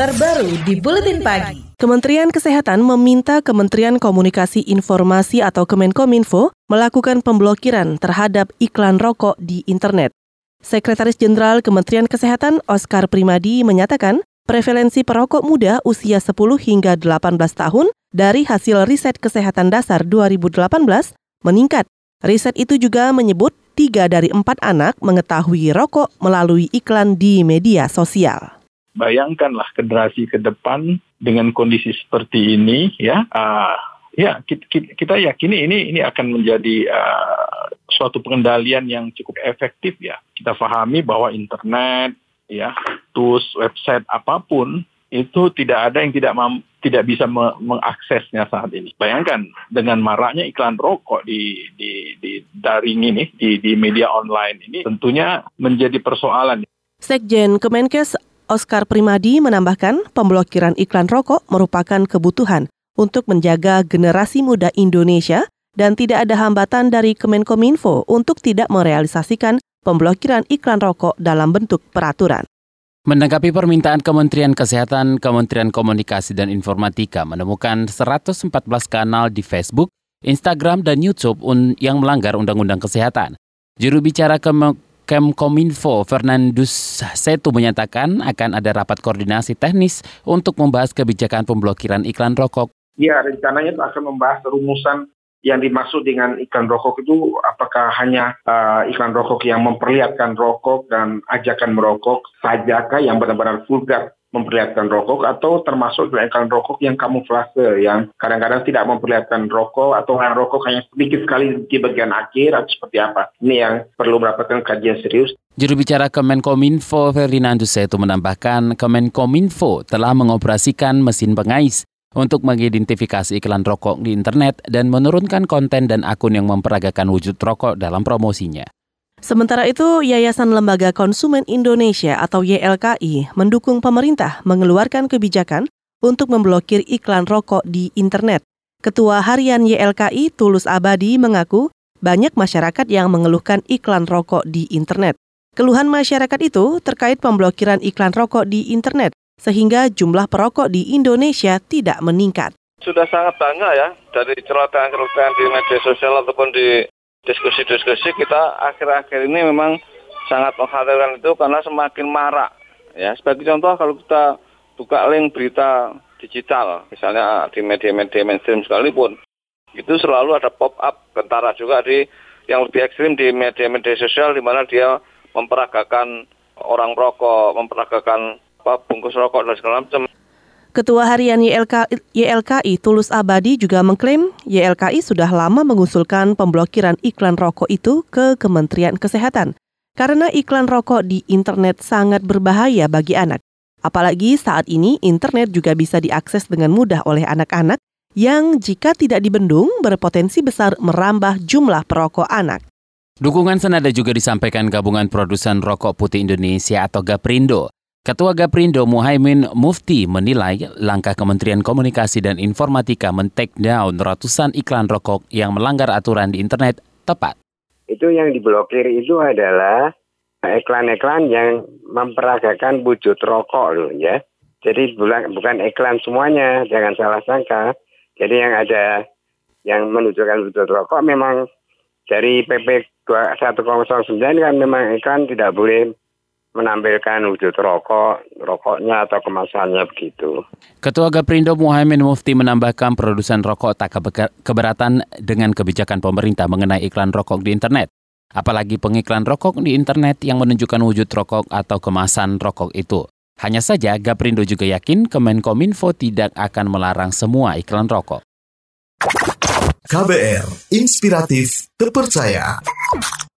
terbaru di Buletin Pagi. Kementerian Kesehatan meminta Kementerian Komunikasi Informasi atau Kemenkominfo melakukan pemblokiran terhadap iklan rokok di internet. Sekretaris Jenderal Kementerian Kesehatan Oscar Primadi menyatakan, prevalensi perokok muda usia 10 hingga 18 tahun dari hasil riset kesehatan dasar 2018 meningkat. Riset itu juga menyebut tiga dari empat anak mengetahui rokok melalui iklan di media sosial bayangkanlah generasi ke depan dengan kondisi seperti ini ya uh, ya kita, yakini ini ini akan menjadi uh, suatu pengendalian yang cukup efektif ya kita pahami bahwa internet ya tools website apa pun itu tidak ada yang tidak tidak bisa me mengaksesnya saat ini. Bayangkan dengan maraknya iklan rokok di di di daring ini di di media online ini tentunya menjadi persoalan. Sekjen Kemenkes Oscar Primadi menambahkan, pemblokiran iklan rokok merupakan kebutuhan untuk menjaga generasi muda Indonesia dan tidak ada hambatan dari Kemenkominfo untuk tidak merealisasikan pemblokiran iklan rokok dalam bentuk peraturan. Menanggapi permintaan Kementerian Kesehatan, Kementerian Komunikasi dan Informatika menemukan 114 kanal di Facebook, Instagram, dan YouTube yang melanggar Undang-Undang Kesehatan. Juru bicara Kemkominfo Fernandus Setu menyatakan akan ada rapat koordinasi teknis untuk membahas kebijakan pemblokiran iklan rokok. Ya, rencananya akan membahas rumusan yang dimaksud dengan iklan rokok itu apakah hanya uh, iklan rokok yang memperlihatkan rokok dan ajakan merokok sajakah yang benar-benar vulgar memperlihatkan rokok atau termasuk iklan rokok yang kamuflase yang kadang-kadang tidak memperlihatkan rokok atau yang rokok hanya sedikit sekali di bagian akhir atau seperti apa. Ini yang perlu mendapatkan kajian serius. Juru bicara Kemenkominfo Ferdinand Setu menambahkan Kemenkominfo telah mengoperasikan mesin pengais untuk mengidentifikasi iklan rokok di internet dan menurunkan konten dan akun yang memperagakan wujud rokok dalam promosinya. Sementara itu, Yayasan Lembaga Konsumen Indonesia atau YLKI mendukung pemerintah mengeluarkan kebijakan untuk memblokir iklan rokok di internet. Ketua Harian YLKI Tulus Abadi mengaku banyak masyarakat yang mengeluhkan iklan rokok di internet. Keluhan masyarakat itu terkait pemblokiran iklan rokok di internet, sehingga jumlah perokok di Indonesia tidak meningkat. Sudah sangat bangga ya dari celotehan-celotehan di media sosial ataupun di diskusi-diskusi kita akhir-akhir ini memang sangat mengkhawatirkan itu karena semakin marak. Ya, sebagai contoh kalau kita buka link berita digital, misalnya di media-media mainstream sekalipun, itu selalu ada pop-up kentara juga di yang lebih ekstrim di media-media sosial di mana dia memperagakan orang rokok, memperagakan apa, bungkus rokok dan segala macam. Ketua Harian YLK, YLKI Tulus Abadi juga mengklaim YLKI sudah lama mengusulkan pemblokiran iklan rokok itu ke Kementerian Kesehatan karena iklan rokok di internet sangat berbahaya bagi anak. Apalagi saat ini internet juga bisa diakses dengan mudah oleh anak-anak yang jika tidak dibendung berpotensi besar merambah jumlah perokok anak. Dukungan senada juga disampaikan Gabungan Produsen Rokok Putih Indonesia atau GAPRINDO Ketua Gaprindo Muhaimin Mufti menilai langkah Kementerian Komunikasi dan Informatika men-take down ratusan iklan rokok yang melanggar aturan di internet tepat. Itu yang diblokir itu adalah iklan-iklan yang memperagakan wujud rokok loh ya. Jadi bukan, iklan semuanya, jangan salah sangka. Jadi yang ada yang menunjukkan wujud rokok memang dari PP 109 kan memang iklan tidak boleh menampilkan wujud rokok, rokoknya atau kemasannya begitu. Ketua Gaprindo Muhammad Mufti menambahkan produsen rokok tak keberatan dengan kebijakan pemerintah mengenai iklan rokok di internet. Apalagi pengiklan rokok di internet yang menunjukkan wujud rokok atau kemasan rokok itu. Hanya saja Gaprindo juga yakin Kemenkominfo tidak akan melarang semua iklan rokok. KBR, inspiratif, terpercaya.